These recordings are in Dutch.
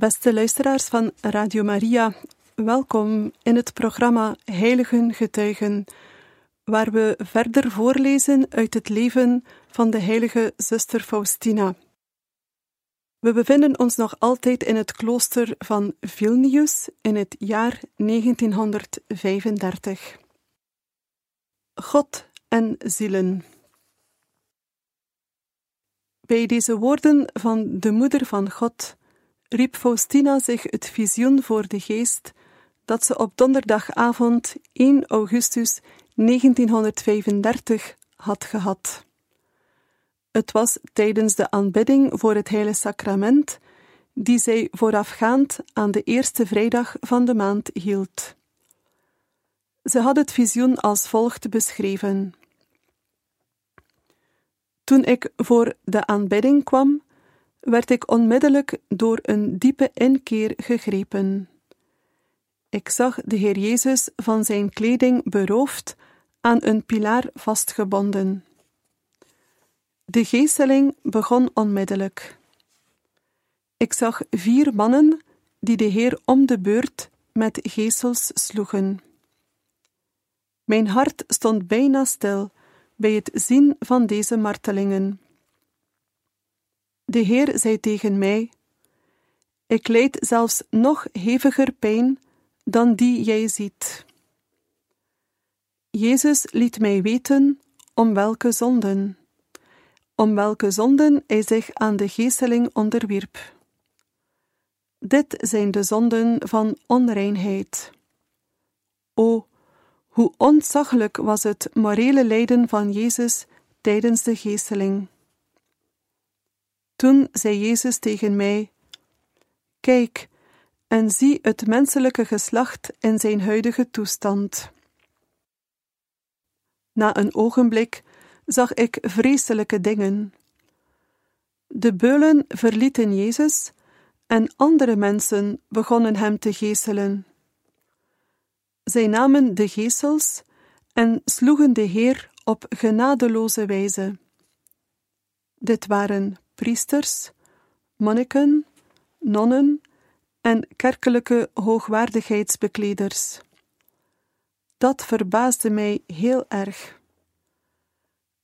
Beste luisteraars van Radio Maria, welkom in het programma Heiligen Getuigen, waar we verder voorlezen uit het leven van de heilige zuster Faustina. We bevinden ons nog altijd in het klooster van Vilnius in het jaar 1935. God en zielen. Bij deze woorden van de Moeder van God riep Faustina zich het visioen voor de geest dat ze op donderdagavond 1 augustus 1935 had gehad. Het was tijdens de aanbidding voor het Heilige Sacrament, die zij voorafgaand aan de eerste vrijdag van de maand hield. Ze had het visioen als volgt beschreven. Toen ik voor de aanbidding kwam, werd ik onmiddellijk door een diepe inkeer gegrepen. Ik zag de Heer Jezus van zijn kleding beroofd, aan een pilaar vastgebonden. De geesteling begon onmiddellijk. Ik zag vier mannen die de Heer om de beurt met geesels sloegen. Mijn hart stond bijna stil bij het zien van deze martelingen. De Heer zei tegen mij: Ik leid zelfs nog heviger pijn dan die jij ziet. Jezus liet mij weten om welke zonden, om welke zonden hij zich aan de geesteling onderwierp. Dit zijn de zonden van onreinheid. O, hoe ontzaglijk was het morele lijden van Jezus tijdens de geesteling. Toen zei Jezus tegen mij: Kijk en zie het menselijke geslacht in zijn huidige toestand. Na een ogenblik zag ik vreselijke dingen. De beulen verlieten Jezus en andere mensen begonnen hem te geeselen. Zij namen de geesels en sloegen de Heer op genadeloze wijze. Dit waren priesters, monniken, nonnen en kerkelijke hoogwaardigheidsbekleders. Dat verbaasde mij heel erg.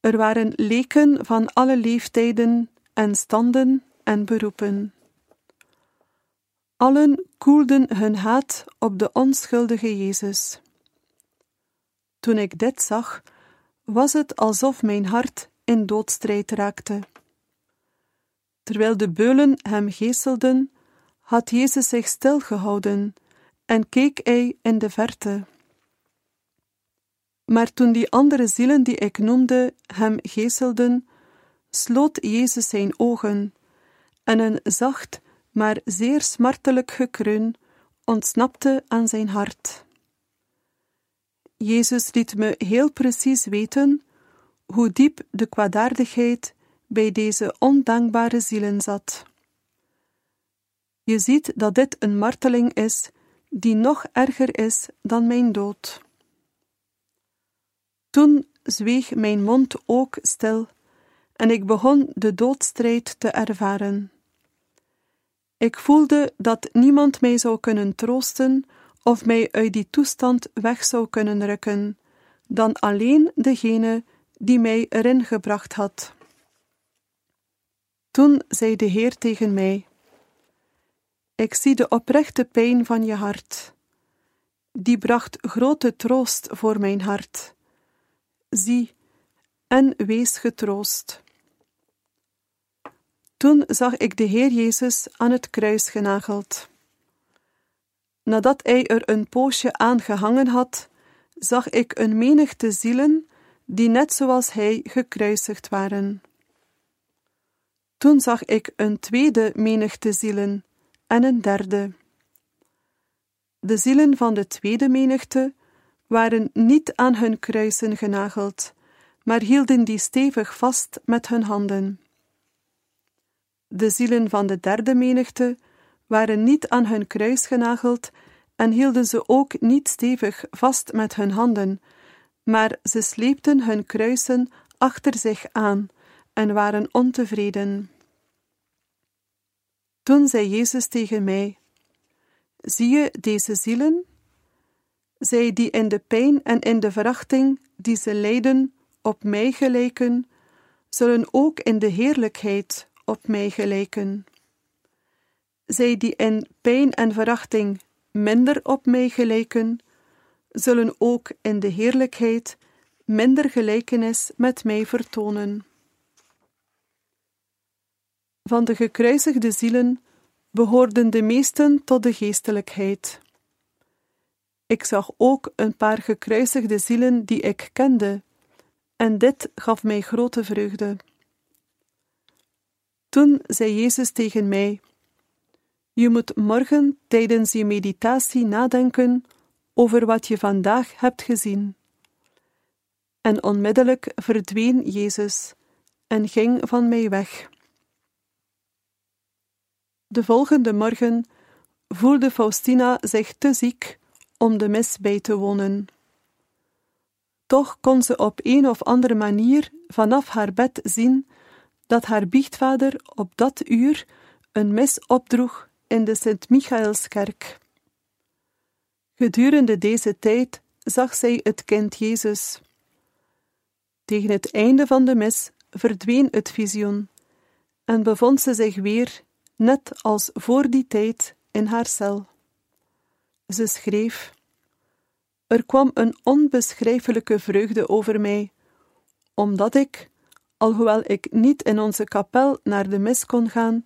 Er waren leken van alle leeftijden en standen en beroepen. Allen koelden hun haat op de onschuldige Jezus. Toen ik dit zag, was het alsof mijn hart in doodstrijd raakte. Terwijl de beulen hem geeselden, had Jezus zich stilgehouden en keek hij in de verte. Maar toen die andere zielen die ik noemde hem geeselden, sloot Jezus zijn ogen, en een zacht, maar zeer smartelijk gekreun ontsnapte aan zijn hart. Jezus liet me heel precies weten hoe diep de kwaadaardigheid bij deze ondankbare zielen zat. Je ziet dat dit een marteling is die nog erger is dan mijn dood. Toen zweeg mijn mond ook stil en ik begon de doodstrijd te ervaren. Ik voelde dat niemand mij zou kunnen troosten of mij uit die toestand weg zou kunnen rukken, dan alleen degene die mij erin gebracht had. Toen zei de Heer tegen mij: Ik zie de oprechte pijn van je hart. Die bracht grote troost voor mijn hart. Zie, en wees getroost. Toen zag ik de Heer Jezus aan het kruis genageld. Nadat hij er een poosje aan gehangen had, zag ik een menigte zielen die net zoals hij gekruisigd waren. Toen zag ik een tweede menigte zielen en een derde. De zielen van de tweede menigte waren niet aan hun kruisen genageld, maar hielden die stevig vast met hun handen. De zielen van de derde menigte waren niet aan hun kruis genageld en hielden ze ook niet stevig vast met hun handen, maar ze sleepten hun kruisen achter zich aan en waren ontevreden. Toen zei Jezus tegen mij: Zie je deze zielen? Zij die in de pijn en in de verachting die ze lijden op mij gelijken, zullen ook in de heerlijkheid op mij gelijken. Zij die in pijn en verachting minder op mij gelijken, zullen ook in de heerlijkheid minder gelijkenis met mij vertonen. Van de gekruisigde zielen behoorden de meesten tot de geestelijkheid. Ik zag ook een paar gekruisigde zielen die ik kende, en dit gaf mij grote vreugde. Toen zei Jezus tegen mij: Je moet morgen tijdens je meditatie nadenken over wat je vandaag hebt gezien. En onmiddellijk verdween Jezus en ging van mij weg. De volgende morgen voelde Faustina zich te ziek om de mis bij te wonen. Toch kon ze op een of andere manier vanaf haar bed zien dat haar biechtvader op dat uur een mis opdroeg in de Sint-Michaelskerk. Gedurende deze tijd zag zij het kind Jezus. Tegen het einde van de mis verdween het visioen en bevond ze zich weer, net als voor die tijd, in haar cel. Ze schreef: Er kwam een onbeschrijfelijke vreugde over mij, omdat ik, alhoewel ik niet in onze kapel naar de mis kon gaan,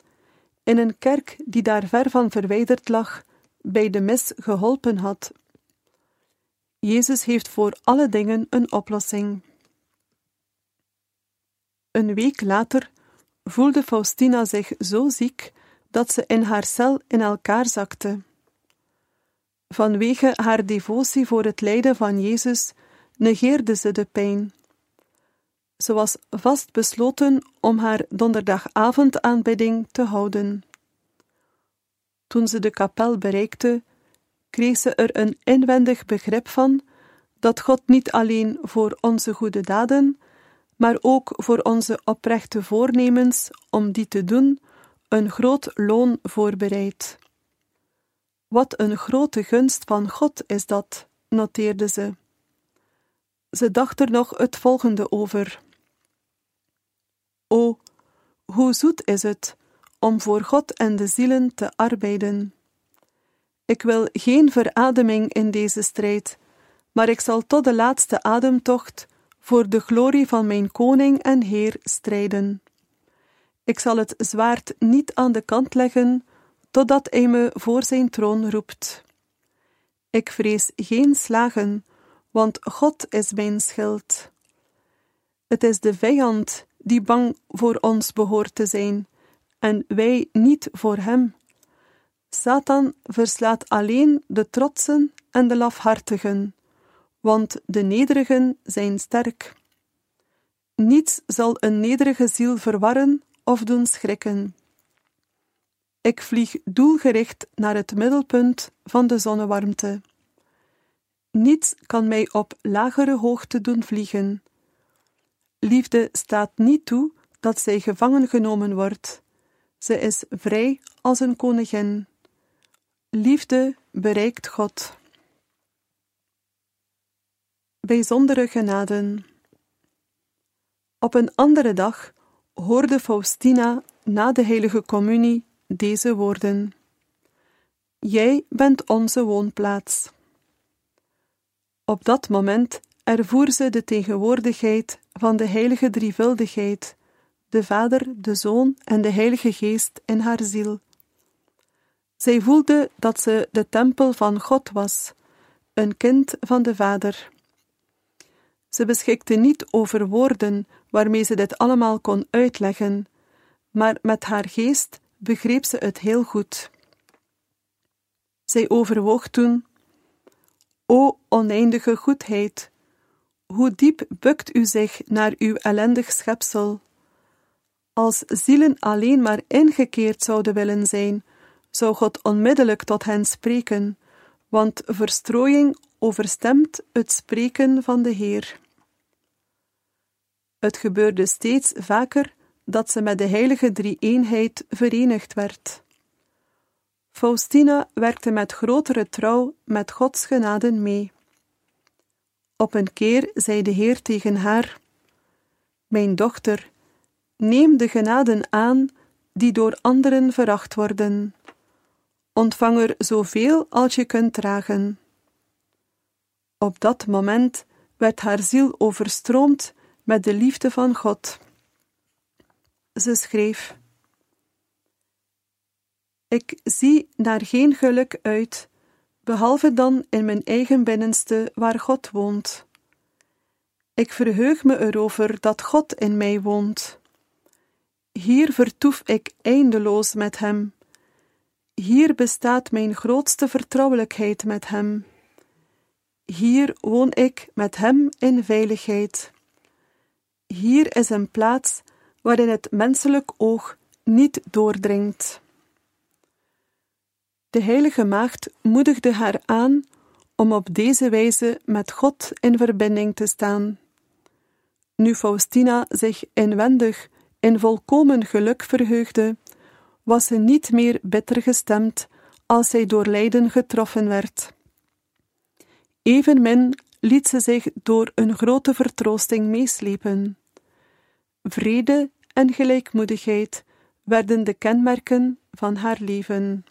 in een kerk die daar ver van verwijderd lag, bij de mis geholpen had. Jezus heeft voor alle dingen een oplossing. Een week later voelde Faustina zich zo ziek dat ze in haar cel in elkaar zakte. Vanwege haar devotie voor het lijden van Jezus negeerde ze de pijn. Ze was vastbesloten om haar donderdagavondaanbidding te houden. Toen ze de kapel bereikte, kreeg ze er een inwendig begrip van dat God niet alleen voor onze goede daden, maar ook voor onze oprechte voornemens om die te doen, een groot loon voorbereidt. Wat een grote gunst van God is dat, noteerde ze. Ze dacht er nog het volgende over. O, hoe zoet is het om voor God en de zielen te arbeiden. Ik wil geen verademing in deze strijd, maar ik zal tot de laatste ademtocht voor de glorie van mijn koning en Heer strijden. Ik zal het zwaard niet aan de kant leggen, totdat hij me voor zijn troon roept. Ik vrees geen slagen, want God is mijn schild. Het is de vijand die bang voor ons behoort te zijn, en wij niet voor hem. Satan verslaat alleen de trotsen en de lafhartigen, want de nederigen zijn sterk. Niets zal een nederige ziel verwarren of doen schrikken. Ik vlieg doelgericht naar het middelpunt van de zonnewarmte. Niets kan mij op lagere hoogte doen vliegen. Liefde staat niet toe dat zij gevangen genomen wordt. Ze is vrij als een koningin. Liefde bereikt God. Bijzondere genaden. Op een andere dag hoorde Faustina na de heilige communie deze woorden: Jij bent onze woonplaats. Op dat moment ervoer ze de tegenwoordigheid van de heilige drievuldigheid, de Vader, de Zoon en de Heilige Geest in haar ziel. Zij voelde dat ze de tempel van God was, een kind van de Vader. Ze beschikte niet over woorden waarmee ze dit allemaal kon uitleggen, maar met haar geest begreep ze het heel goed. Zij overwoog toen: O oneindige goedheid, hoe diep bukt u zich naar uw ellendig schepsel? Als zielen alleen maar ingekeerd zouden willen zijn, zou God onmiddellijk tot hen spreken, want verstrooiing overstemt het spreken van de Heer. Het gebeurde steeds vaker dat ze met de heilige drie-eenheid verenigd werd. Faustina werkte met grotere trouw met Gods genaden mee. Op een keer zei de Heer tegen haar: Mijn dochter, neem de genaden aan die door anderen veracht worden. Ontvang er zoveel als je kunt dragen. Op dat moment werd haar ziel overstroomd met de liefde van God. Ze schreef: Ik zie naar geen geluk uit, behalve dan in mijn eigen binnenste waar God woont. Ik verheug me erover dat God in mij woont. Hier vertoef ik eindeloos met Hem. Hier bestaat mijn grootste vertrouwelijkheid met Hem. Hier woon ik met Hem in veiligheid. Hier is een plaats waarin het menselijk oog niet doordringt. De heilige maagd moedigde haar aan om op deze wijze met God in verbinding te staan. Nu Faustina zich inwendig in volkomen geluk verheugde, was ze niet meer bitter gestemd als zij door lijden getroffen werd. Evenmin liet ze zich door een grote vertroosting meeslepen. Vrede en gelijkmoedigheid werden de kenmerken van haar leven.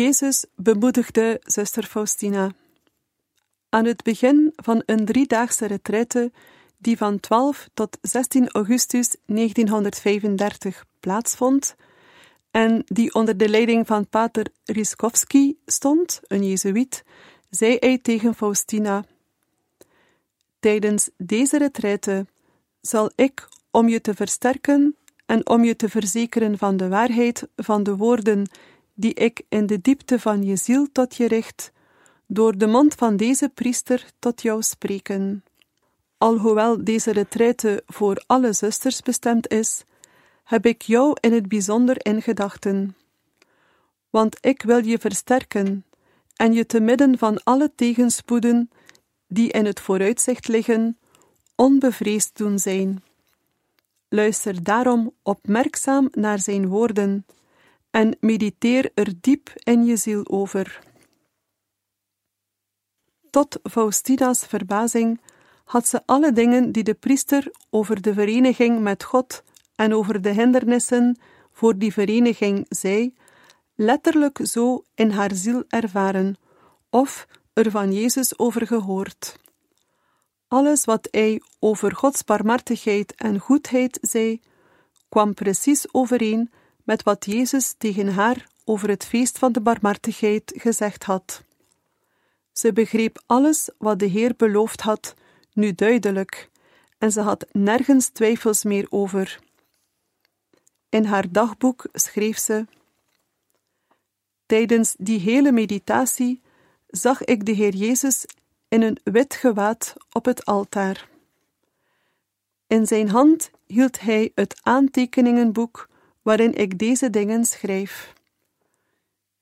Jezus bemoedigde zuster Faustina. Aan het begin van een driedaagse retraite die van 12 tot 16 augustus 1935 plaatsvond en die onder de leiding van pater Ryskowski stond, een jezuïet, zei hij tegen Faustina: Tijdens deze retraite zal ik, om je te versterken en om je te verzekeren van de waarheid van de woorden die ik in de diepte van je ziel tot je richt, door de mond van deze priester tot jou spreken. Alhoewel deze retraite voor alle zusters bestemd is, heb ik jou in het bijzonder in gedachten. Want ik wil je versterken en je te midden van alle tegenspoeden die in het vooruitzicht liggen, onbevreesd doen zijn. Luister daarom opmerkzaam naar zijn woorden en mediteer er diep in je ziel over. Tot Faustina's verbazing had ze alle dingen die de priester over de vereniging met God en over de hindernissen voor die vereniging zei, letterlijk zo in haar ziel ervaren, of er van Jezus over gehoord. Alles wat hij over Gods barmhartigheid en goedheid zei, kwam precies overeen met wat Jezus tegen haar over het feest van de barmhartigheid gezegd had. Ze begreep alles wat de Heer beloofd had, nu duidelijk, en ze had nergens twijfels meer over. In haar dagboek schreef ze: Tijdens die hele meditatie zag ik de Heer Jezus in een wit gewaad op het altaar. In zijn hand hield hij het aantekeningenboek waarin ik deze dingen schrijf.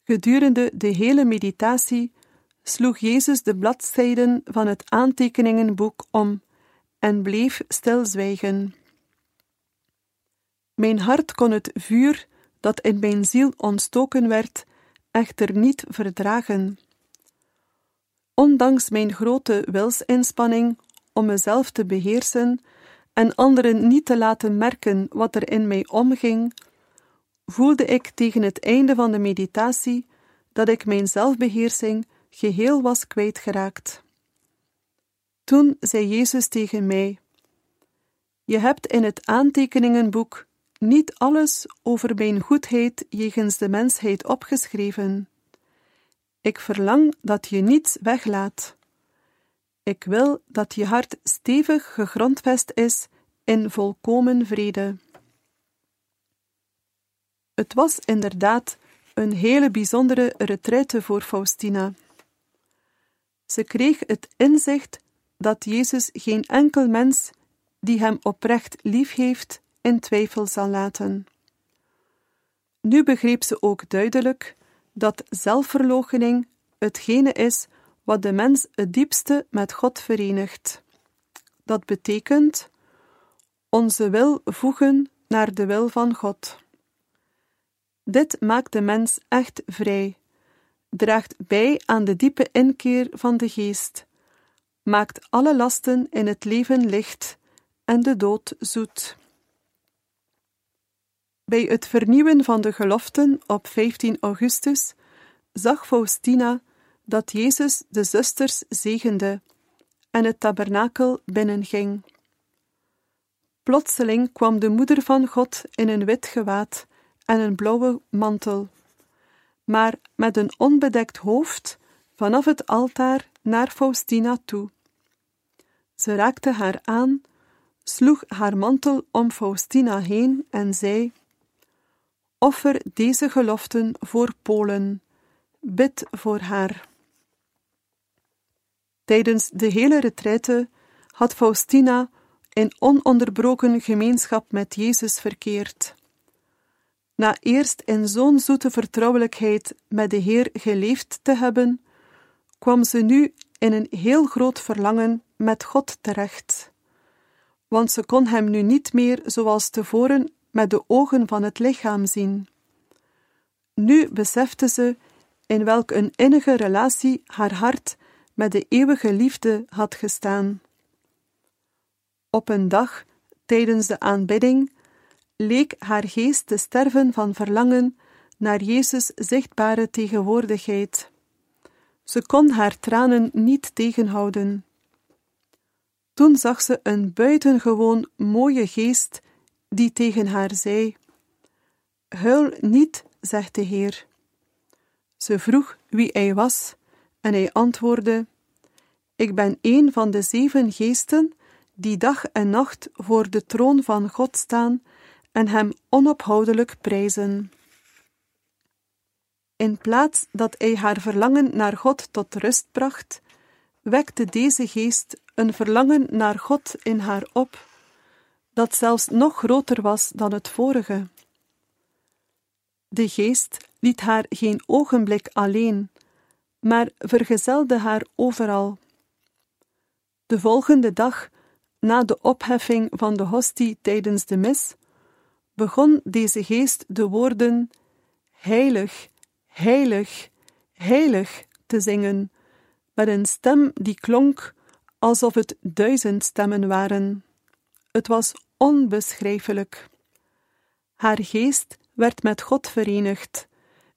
Gedurende de hele meditatie sloeg Jezus de bladzijden van het aantekeningenboek om en bleef stilzwijgen. Mijn hart kon het vuur dat in mijn ziel ontstoken werd, echter niet verdragen. Ondanks mijn grote wilsinspanning om mezelf te beheersen en anderen niet te laten merken wat er in mij omging, voelde ik tegen het einde van de meditatie dat ik mijn zelfbeheersing geheel was kwijtgeraakt. Toen zei Jezus tegen mij: Je hebt in het aantekeningenboek niet alles over mijn goedheid jegens de mensheid opgeschreven. Ik verlang dat je niets weglaat. Ik wil dat je hart stevig gegrondvest is in volkomen vrede. Het was inderdaad een hele bijzondere retraite voor Faustina. Ze kreeg het inzicht dat Jezus geen enkel mens die hem oprecht lief heeft in twijfel zal laten. Nu begreep ze ook duidelijk dat zelfverloochening hetgene is wat de mens het diepste met God verenigt. Dat betekent onze wil voegen naar de wil van God. Dit maakt de mens echt vrij, draagt bij aan de diepe inkeer van de geest, maakt alle lasten in het leven licht en de dood zoet. Bij het vernieuwen van de geloften op 15 augustus zag Faustina dat Jezus de zusters zegende en het tabernakel binnenging. Plotseling kwam de moeder van God in een wit gewaad en een blauwe mantel, maar met een onbedekt hoofd vanaf het altaar naar Faustina toe. Ze raakte haar aan, sloeg haar mantel om Faustina heen en zei: Offer deze geloften voor Polen, bid voor haar. Tijdens de hele retraite had Faustina in ononderbroken gemeenschap met Jezus verkeerd. Na eerst in zo'n zoete vertrouwelijkheid met de Heer geleefd te hebben, kwam ze nu in een heel groot verlangen met God terecht. Want ze kon hem nu niet meer zoals tevoren met de ogen van het lichaam zien. Nu besefte ze in welk een innige relatie haar hart met de eeuwige liefde had gestaan. Op een dag, tijdens de aanbidding, leek haar geest te sterven van verlangen naar Jezus' zichtbare tegenwoordigheid. Ze kon haar tranen niet tegenhouden. Toen zag ze een buitengewoon mooie geest die tegen haar zei: Huil niet, zegt de Heer. Ze vroeg wie hij was, en hij antwoordde: Ik ben een van de zeven geesten die dag en nacht voor de troon van God staan en hem onophoudelijk prijzen. In plaats dat hij haar verlangen naar God tot rust bracht, wekte deze geest een verlangen naar God in haar op, dat zelfs nog groter was dan het vorige. De geest liet haar geen ogenblik alleen, maar vergezelde haar overal. De volgende dag, na de opheffing van de hostie tijdens de mis, begon deze geest de woorden Heilig, heilig, heilig te zingen, met een stem die klonk alsof het duizend stemmen waren. Het was onbeschrijfelijk. Haar geest werd met God verenigd,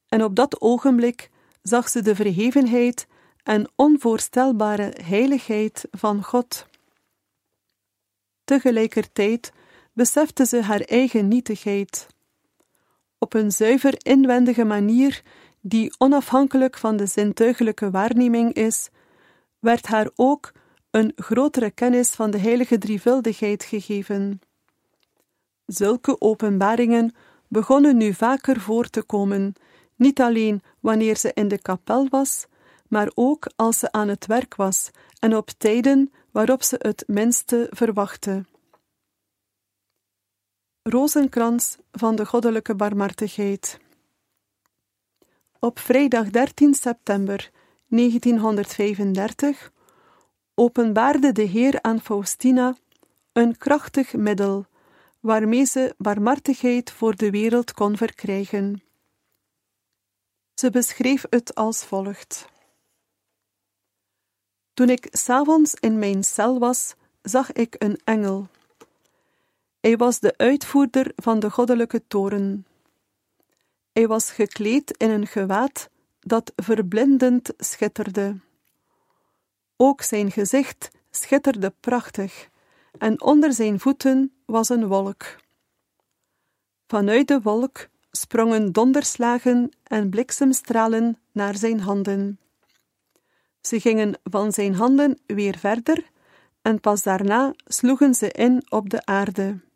en op dat ogenblik zag ze de verhevenheid en onvoorstelbare heiligheid van God. Tegelijkertijd besefte ze haar eigen nietigheid. Op een zuiver inwendige manier, die onafhankelijk van de zintuigelijke waarneming is, werd haar ook een grotere kennis van de heilige drievuldigheid gegeven. Zulke openbaringen begonnen nu vaker voor te komen, niet alleen wanneer ze in de kapel was, maar ook als ze aan het werk was en op tijden waarop ze het minste verwachtte. Rozenkrans van de Goddelijke Barmhartigheid. Op vrijdag 13 september 1935 openbaarde de Heer aan Faustina een krachtig middel waarmee ze barmhartigheid voor de wereld kon verkrijgen. Ze beschreef het als volgt. Toen ik s'avonds in mijn cel was, zag ik een engel. Hij was de uitvoerder van de goddelijke toren. Hij was gekleed in een gewaad dat verblindend schitterde. Ook zijn gezicht schitterde prachtig, en onder zijn voeten was een wolk. Vanuit de wolk sprongen donderslagen en bliksemstralen naar zijn handen. Ze gingen van zijn handen weer verder, en pas daarna sloegen ze in op de aarde.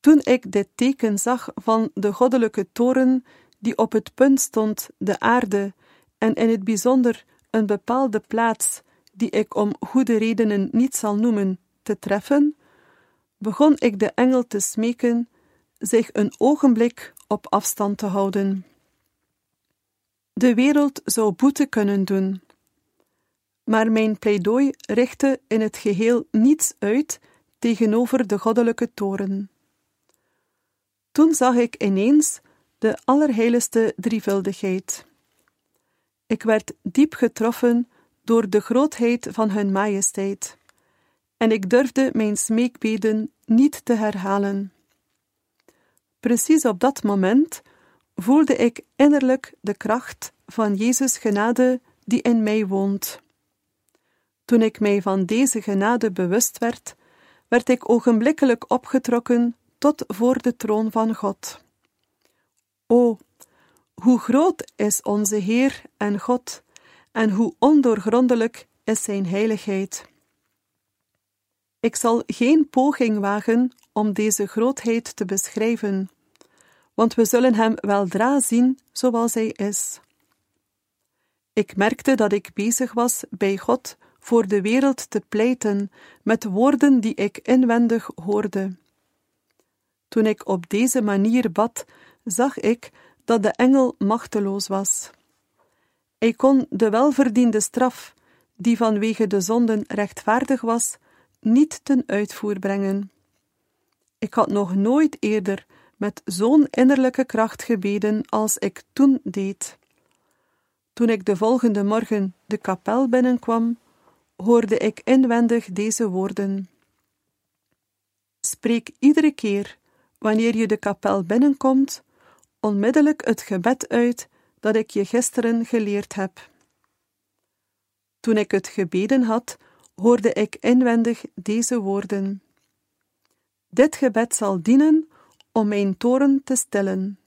Toen ik dit teken zag van de goddelijke toren, die op het punt stond de aarde en in het bijzonder een bepaalde plaats, die ik om goede redenen niet zal noemen, te treffen, begon ik de engel te smeken zich een ogenblik op afstand te houden. De wereld zou boete kunnen doen, maar mijn pleidooi richtte in het geheel niets uit tegenover de goddelijke toren. Toen zag ik ineens de allerheiligste drievuldigheid. Ik werd diep getroffen door de grootheid van hun majesteit, en ik durfde mijn smeekbeden niet te herhalen. Precies op dat moment voelde ik innerlijk de kracht van Jezus' genade die in mij woont. Toen ik mij van deze genade bewust werd, werd ik ogenblikkelijk opgetrokken tot voor de troon van God. O, hoe groot is onze Heer en God, en hoe ondoorgrondelijk is Zijn heiligheid. Ik zal geen poging wagen om deze grootheid te beschrijven, want we zullen Hem weldra zien zoals Hij is. Ik merkte dat ik bezig was bij God voor de wereld te pleiten met woorden die ik inwendig hoorde. Toen ik op deze manier bad, zag ik dat de engel machteloos was. Hij kon de welverdiende straf, die vanwege de zonden rechtvaardig was, niet ten uitvoer brengen. Ik had nog nooit eerder met zo'n innerlijke kracht gebeden als ik toen deed. Toen ik de volgende morgen de kapel binnenkwam, hoorde ik inwendig deze woorden: Spreek iedere keer wanneer je de kapel binnenkomt, onmiddellijk het gebed uit dat ik je gisteren geleerd heb. Toen ik het gebeden had, hoorde ik inwendig deze woorden: Dit gebed zal dienen om mijn toren te stillen.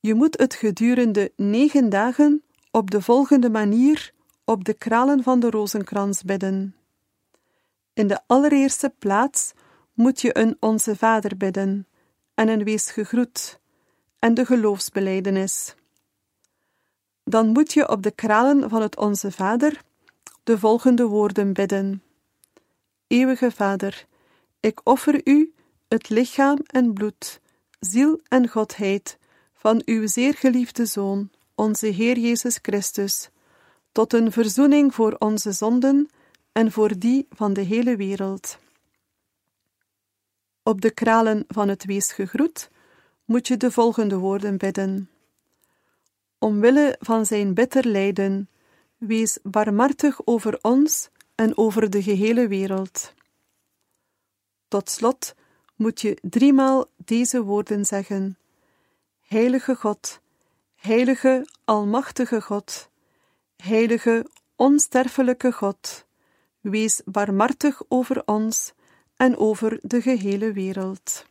Je moet het gedurende negen dagen op de volgende manier op de kralen van de rozenkrans bidden. In de allereerste plaats moet je een Onze Vader bidden en een Wees gegroet en de geloofsbeleidenis. Dan moet je op de kralen van het Onze Vader de volgende woorden bidden: Eeuwige Vader, ik offer u het lichaam en bloed, ziel en godheid van uw zeer geliefde Zoon, onze Heer Jezus Christus, tot een verzoening voor onze zonden en voor die van de hele wereld. Op de kralen van het wees gegroet moet je de volgende woorden bidden. Omwille van zijn bitter lijden, wees barmhartig over ons en over de gehele wereld. Tot slot moet je driemaal deze woorden zeggen: Heilige God, Heilige Almachtige God, Heilige Onsterfelijke God, wees barmhartig over ons en over de gehele wereld.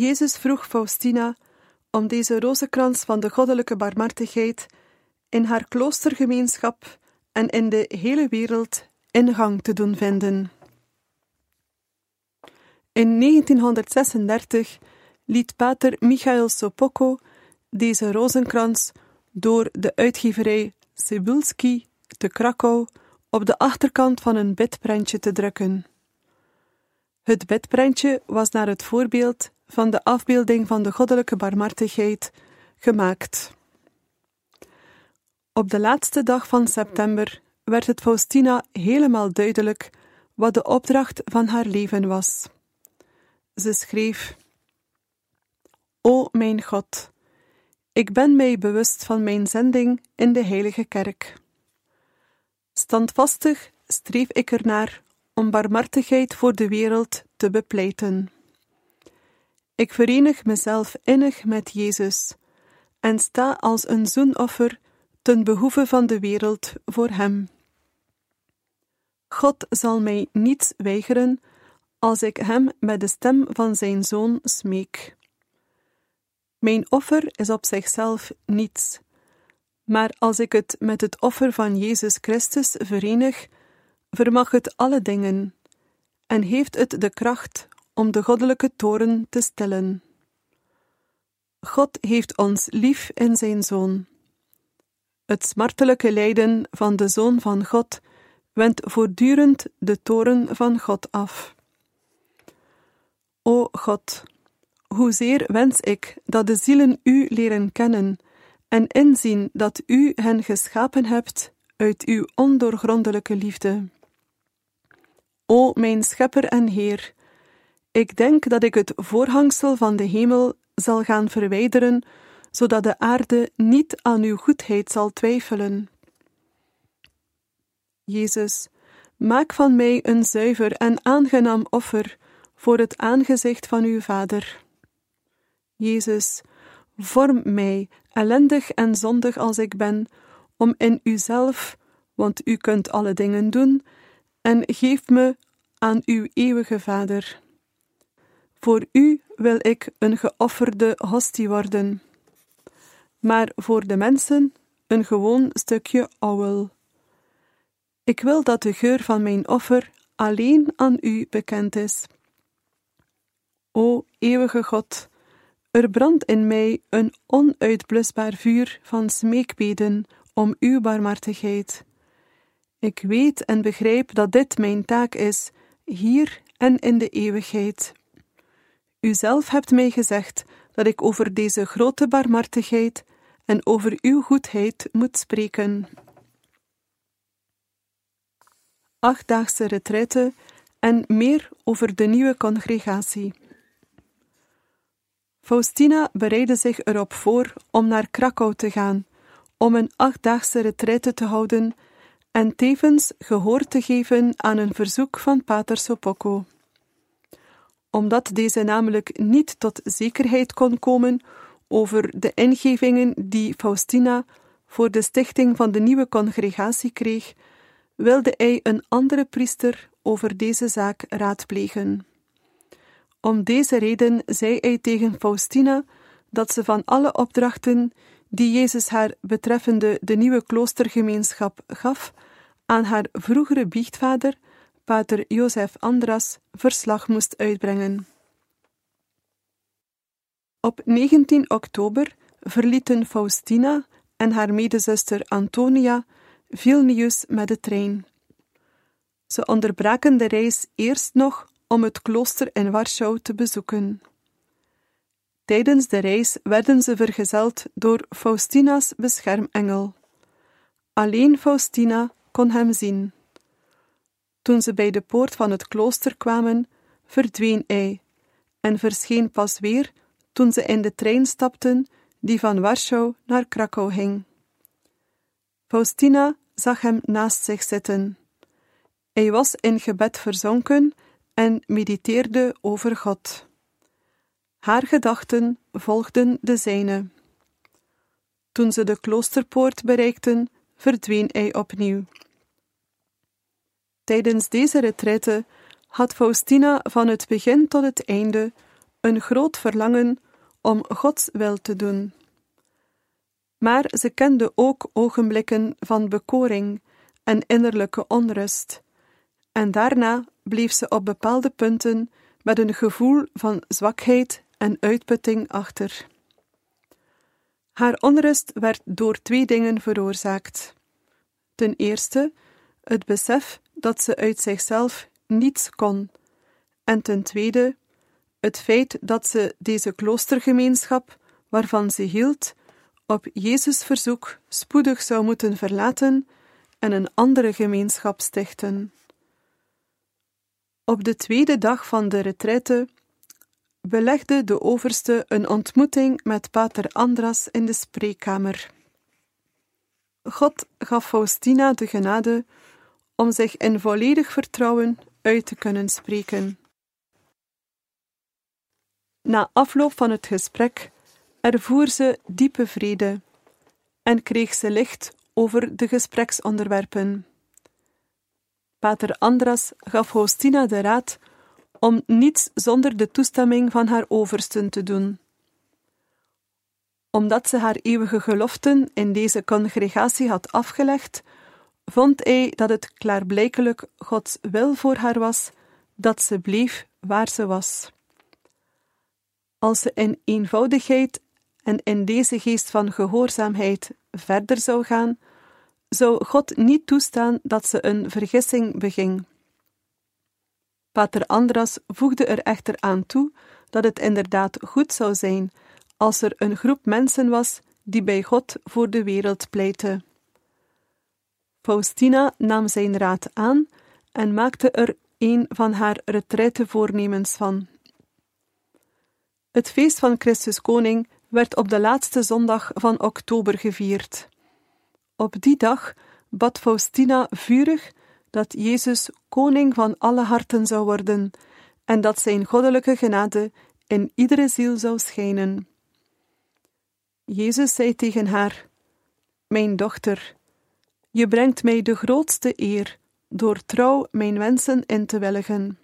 Jezus vroeg Faustina om deze rozenkrans van de goddelijke barmhartigheid in haar kloostergemeenschap en in de hele wereld ingang te doen vinden. In 1936 liet pater Michael Sopocco deze rozenkrans door de uitgeverij Cebulski te Krakau op de achterkant van een bedprentje te drukken. Het bedprentje was naar het voorbeeld van de afbeelding van de goddelijke barmhartigheid gemaakt. Op de laatste dag van september werd het Faustina helemaal duidelijk wat de opdracht van haar leven was. Ze schreef: O mijn God, ik ben mij bewust van mijn zending in de Heilige Kerk. Standvastig streef ik ernaar om barmhartigheid voor de wereld te bepleiten. Ik verenig mezelf innig met Jezus en sta als een zoenoffer ten behoeve van de wereld voor Hem. God zal mij niets weigeren als ik Hem met de stem van Zijn Zoon smeek. Mijn offer is op zichzelf niets, maar als ik het met het offer van Jezus Christus verenig, vermag het alle dingen en heeft het de kracht om de goddelijke toren te stellen. God heeft ons lief in zijn Zoon. Het smartelijke lijden van de Zoon van God wendt voortdurend de toren van God af. O God, hoezeer wens ik dat de zielen U leren kennen en inzien dat U hen geschapen hebt uit Uw ondoorgrondelijke liefde. O mijn Schepper en Heer, ik denk dat ik het voorhangsel van de hemel zal gaan verwijderen, zodat de aarde niet aan uw goedheid zal twijfelen. Jezus, maak van mij een zuiver en aangenaam offer voor het aangezicht van uw Vader. Jezus, vorm mij, ellendig en zondig als ik ben, om in uzelf, want u kunt alle dingen doen, en geef me aan uw eeuwige Vader. Voor u wil ik een geofferde hostie worden, maar voor de mensen een gewoon stukje ouwel. Ik wil dat de geur van mijn offer alleen aan u bekend is. O eeuwige God, er brandt in mij een onuitblusbaar vuur van smeekbeden om uw barmhartigheid. Ik weet en begrijp dat dit mijn taak is, hier en in de eeuwigheid. U zelf hebt mij gezegd dat ik over deze grote barmhartigheid en over uw goedheid moet spreken. Achtdaagse retraite en meer over de nieuwe congregatie. Faustina bereidde zich erop voor om naar Krakau te gaan, om een achtdaagse retraite te houden en tevens gehoor te geven aan een verzoek van Pater Sopocco omdat deze namelijk niet tot zekerheid kon komen over de ingevingen die Faustina voor de stichting van de nieuwe congregatie kreeg, wilde hij een andere priester over deze zaak raadplegen. Om deze reden zei hij tegen Faustina dat ze van alle opdrachten die Jezus haar betreffende de nieuwe kloostergemeenschap gaf, aan haar vroegere biechtvader pater Jozef Andras verslag moest uitbrengen. Op 19 oktober verlieten Faustina en haar medezuster Antonia Vilnius met de trein. Ze onderbraken de reis eerst nog om het klooster in Warschau te bezoeken. Tijdens de reis werden ze vergezeld door Faustina's beschermengel. Alleen Faustina kon hem zien. Toen ze bij de poort van het klooster kwamen, verdween hij en verscheen pas weer toen ze in de trein stapten die van Warschau naar Krakau ging. Faustina zag hem naast zich zitten. Hij was in gebed verzonken en mediteerde over God. Haar gedachten volgden de zijne. Toen ze de kloosterpoort bereikten, verdween hij opnieuw. Tijdens deze retraite had Faustina van het begin tot het einde een groot verlangen om Gods wil te doen. Maar ze kende ook ogenblikken van bekoring en innerlijke onrust, en daarna bleef ze op bepaalde punten met een gevoel van zwakheid en uitputting achter. Haar onrust werd door twee dingen veroorzaakt. Ten eerste het besef dat ze uit zichzelf niets kon, en ten tweede het feit dat ze deze kloostergemeenschap, waarvan ze hield, op Jezus' verzoek spoedig zou moeten verlaten en een andere gemeenschap stichten. Op de tweede dag van de retraite belegde de overste een ontmoeting met pater Andras in de spreekkamer. God gaf Faustina de genade om zich in volledig vertrouwen uit te kunnen spreken. Na afloop van het gesprek ervoer ze diepe vrede en kreeg ze licht over de gespreksonderwerpen. Pater Andras gaf Faustina de raad om niets zonder de toestemming van haar oversten te doen. Omdat ze haar eeuwige geloften in deze congregatie had afgelegd, vond hij dat het klaarblijkelijk Gods wil voor haar was dat ze bleef waar ze was. Als ze in eenvoudigheid en in deze geest van gehoorzaamheid verder zou gaan, zou God niet toestaan dat ze een vergissing beging. Pater Andras voegde er echter aan toe dat het inderdaad goed zou zijn als er een groep mensen was die bij God voor de wereld pleitte. Faustina nam zijn raad aan en maakte er een van haar retraitevoornemens van. Het feest van Christus Koning werd op de laatste zondag van oktober gevierd. Op die dag bad Faustina vurig dat Jezus koning van alle harten zou worden en dat zijn goddelijke genade in iedere ziel zou schijnen. Jezus zei tegen haar: Mijn dochter, je brengt mij de grootste eer door trouw mijn wensen in te willigen.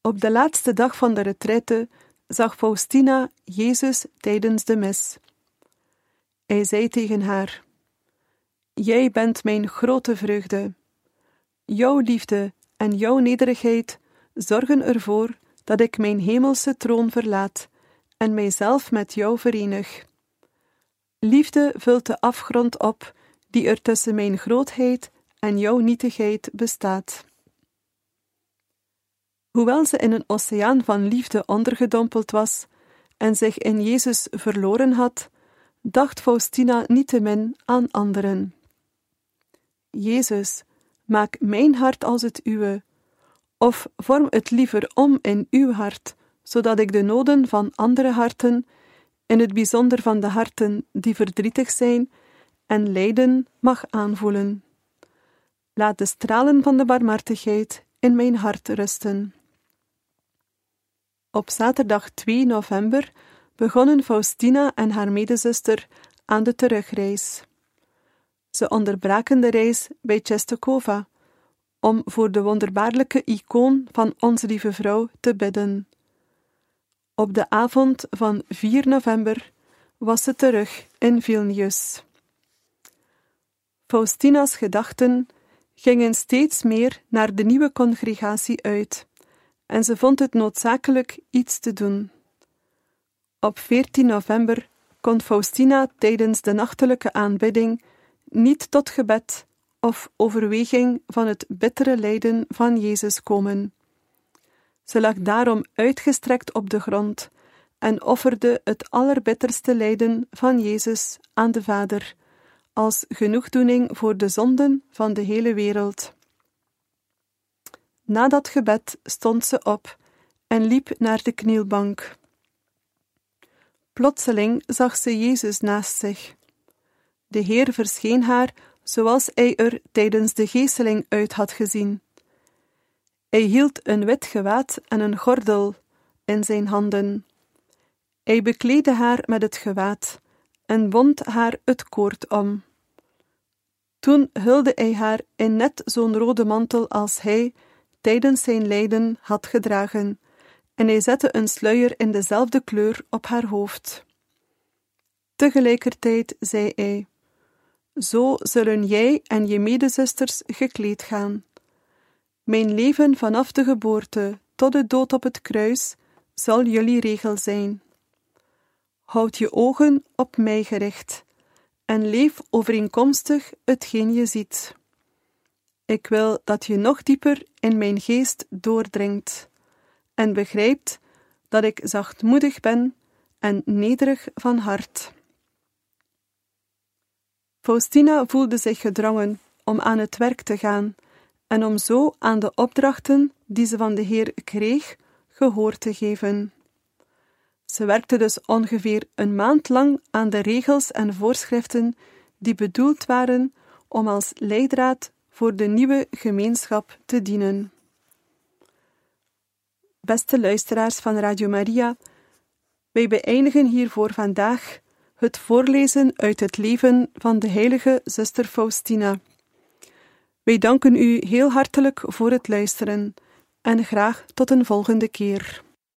Op de laatste dag van de retraite zag Faustina Jezus tijdens de mis. Hij zei tegen haar: Jij bent mijn grote vreugde. Jouw liefde en jouw nederigheid zorgen ervoor dat ik mijn hemelse troon verlaat en mijzelf met jou verenig. Liefde vult de afgrond op die er tussen mijn grootheid en jouw nietigheid bestaat. Hoewel ze in een oceaan van liefde ondergedompeld was en zich in Jezus verloren had, dacht Faustina niettemin aan anderen. Jezus, maak mijn hart als het uwe, of vorm het liever om in uw hart, zodat ik de noden van andere harten, in het bijzonder van de harten die verdrietig zijn en lijden, mag aanvoelen. Laat de stralen van de barmhartigheid in mijn hart rusten. Op zaterdag 2 november begonnen Faustina en haar medezuster aan de terugreis. Ze onderbraken de reis bij Czestochowa om voor de wonderbaarlijke icoon van Onze Lieve Vrouw te bidden. Op de avond van 4 november was ze terug in Vilnius. Faustina's gedachten gingen steeds meer naar de nieuwe congregatie uit, en ze vond het noodzakelijk iets te doen. Op 14 november kon Faustina tijdens de nachtelijke aanbidding niet tot gebed of overweging van het bittere lijden van Jezus komen. Ze lag daarom uitgestrekt op de grond en offerde het allerbitterste lijden van Jezus aan de Vader, als genoegdoening voor de zonden van de hele wereld. Na dat gebed stond ze op en liep naar de knielbank. Plotseling zag ze Jezus naast zich. De Heer verscheen haar zoals hij er tijdens de geesteling uit had gezien. Hij hield een wit gewaad en een gordel in zijn handen. Hij bekleedde haar met het gewaad en wond haar het koord om. Toen hulde hij haar in net zo'n rode mantel als hij tijdens zijn lijden had gedragen, en hij zette een sluier in dezelfde kleur op haar hoofd. Tegelijkertijd zei hij: Zo zullen jij en je medezusters gekleed gaan. Mijn leven vanaf de geboorte tot de dood op het kruis zal jullie regel zijn. Houd je ogen op mij gericht en leef overeenkomstig hetgeen je ziet. Ik wil dat je nog dieper in mijn geest doordringt en begrijpt dat ik zachtmoedig ben en nederig van hart. Faustina voelde zich gedrongen om aan het werk te gaan en om zo aan de opdrachten die ze van de Heer kreeg, gehoor te geven. Ze werkte dus ongeveer een maand lang aan de regels en voorschriften die bedoeld waren om als leidraad voor de nieuwe gemeenschap te dienen. Beste luisteraars van Radio Maria, wij beëindigen hier voor vandaag het voorlezen uit het leven van de heilige zuster Faustina. Wij danken u heel hartelijk voor het luisteren en graag tot een volgende keer.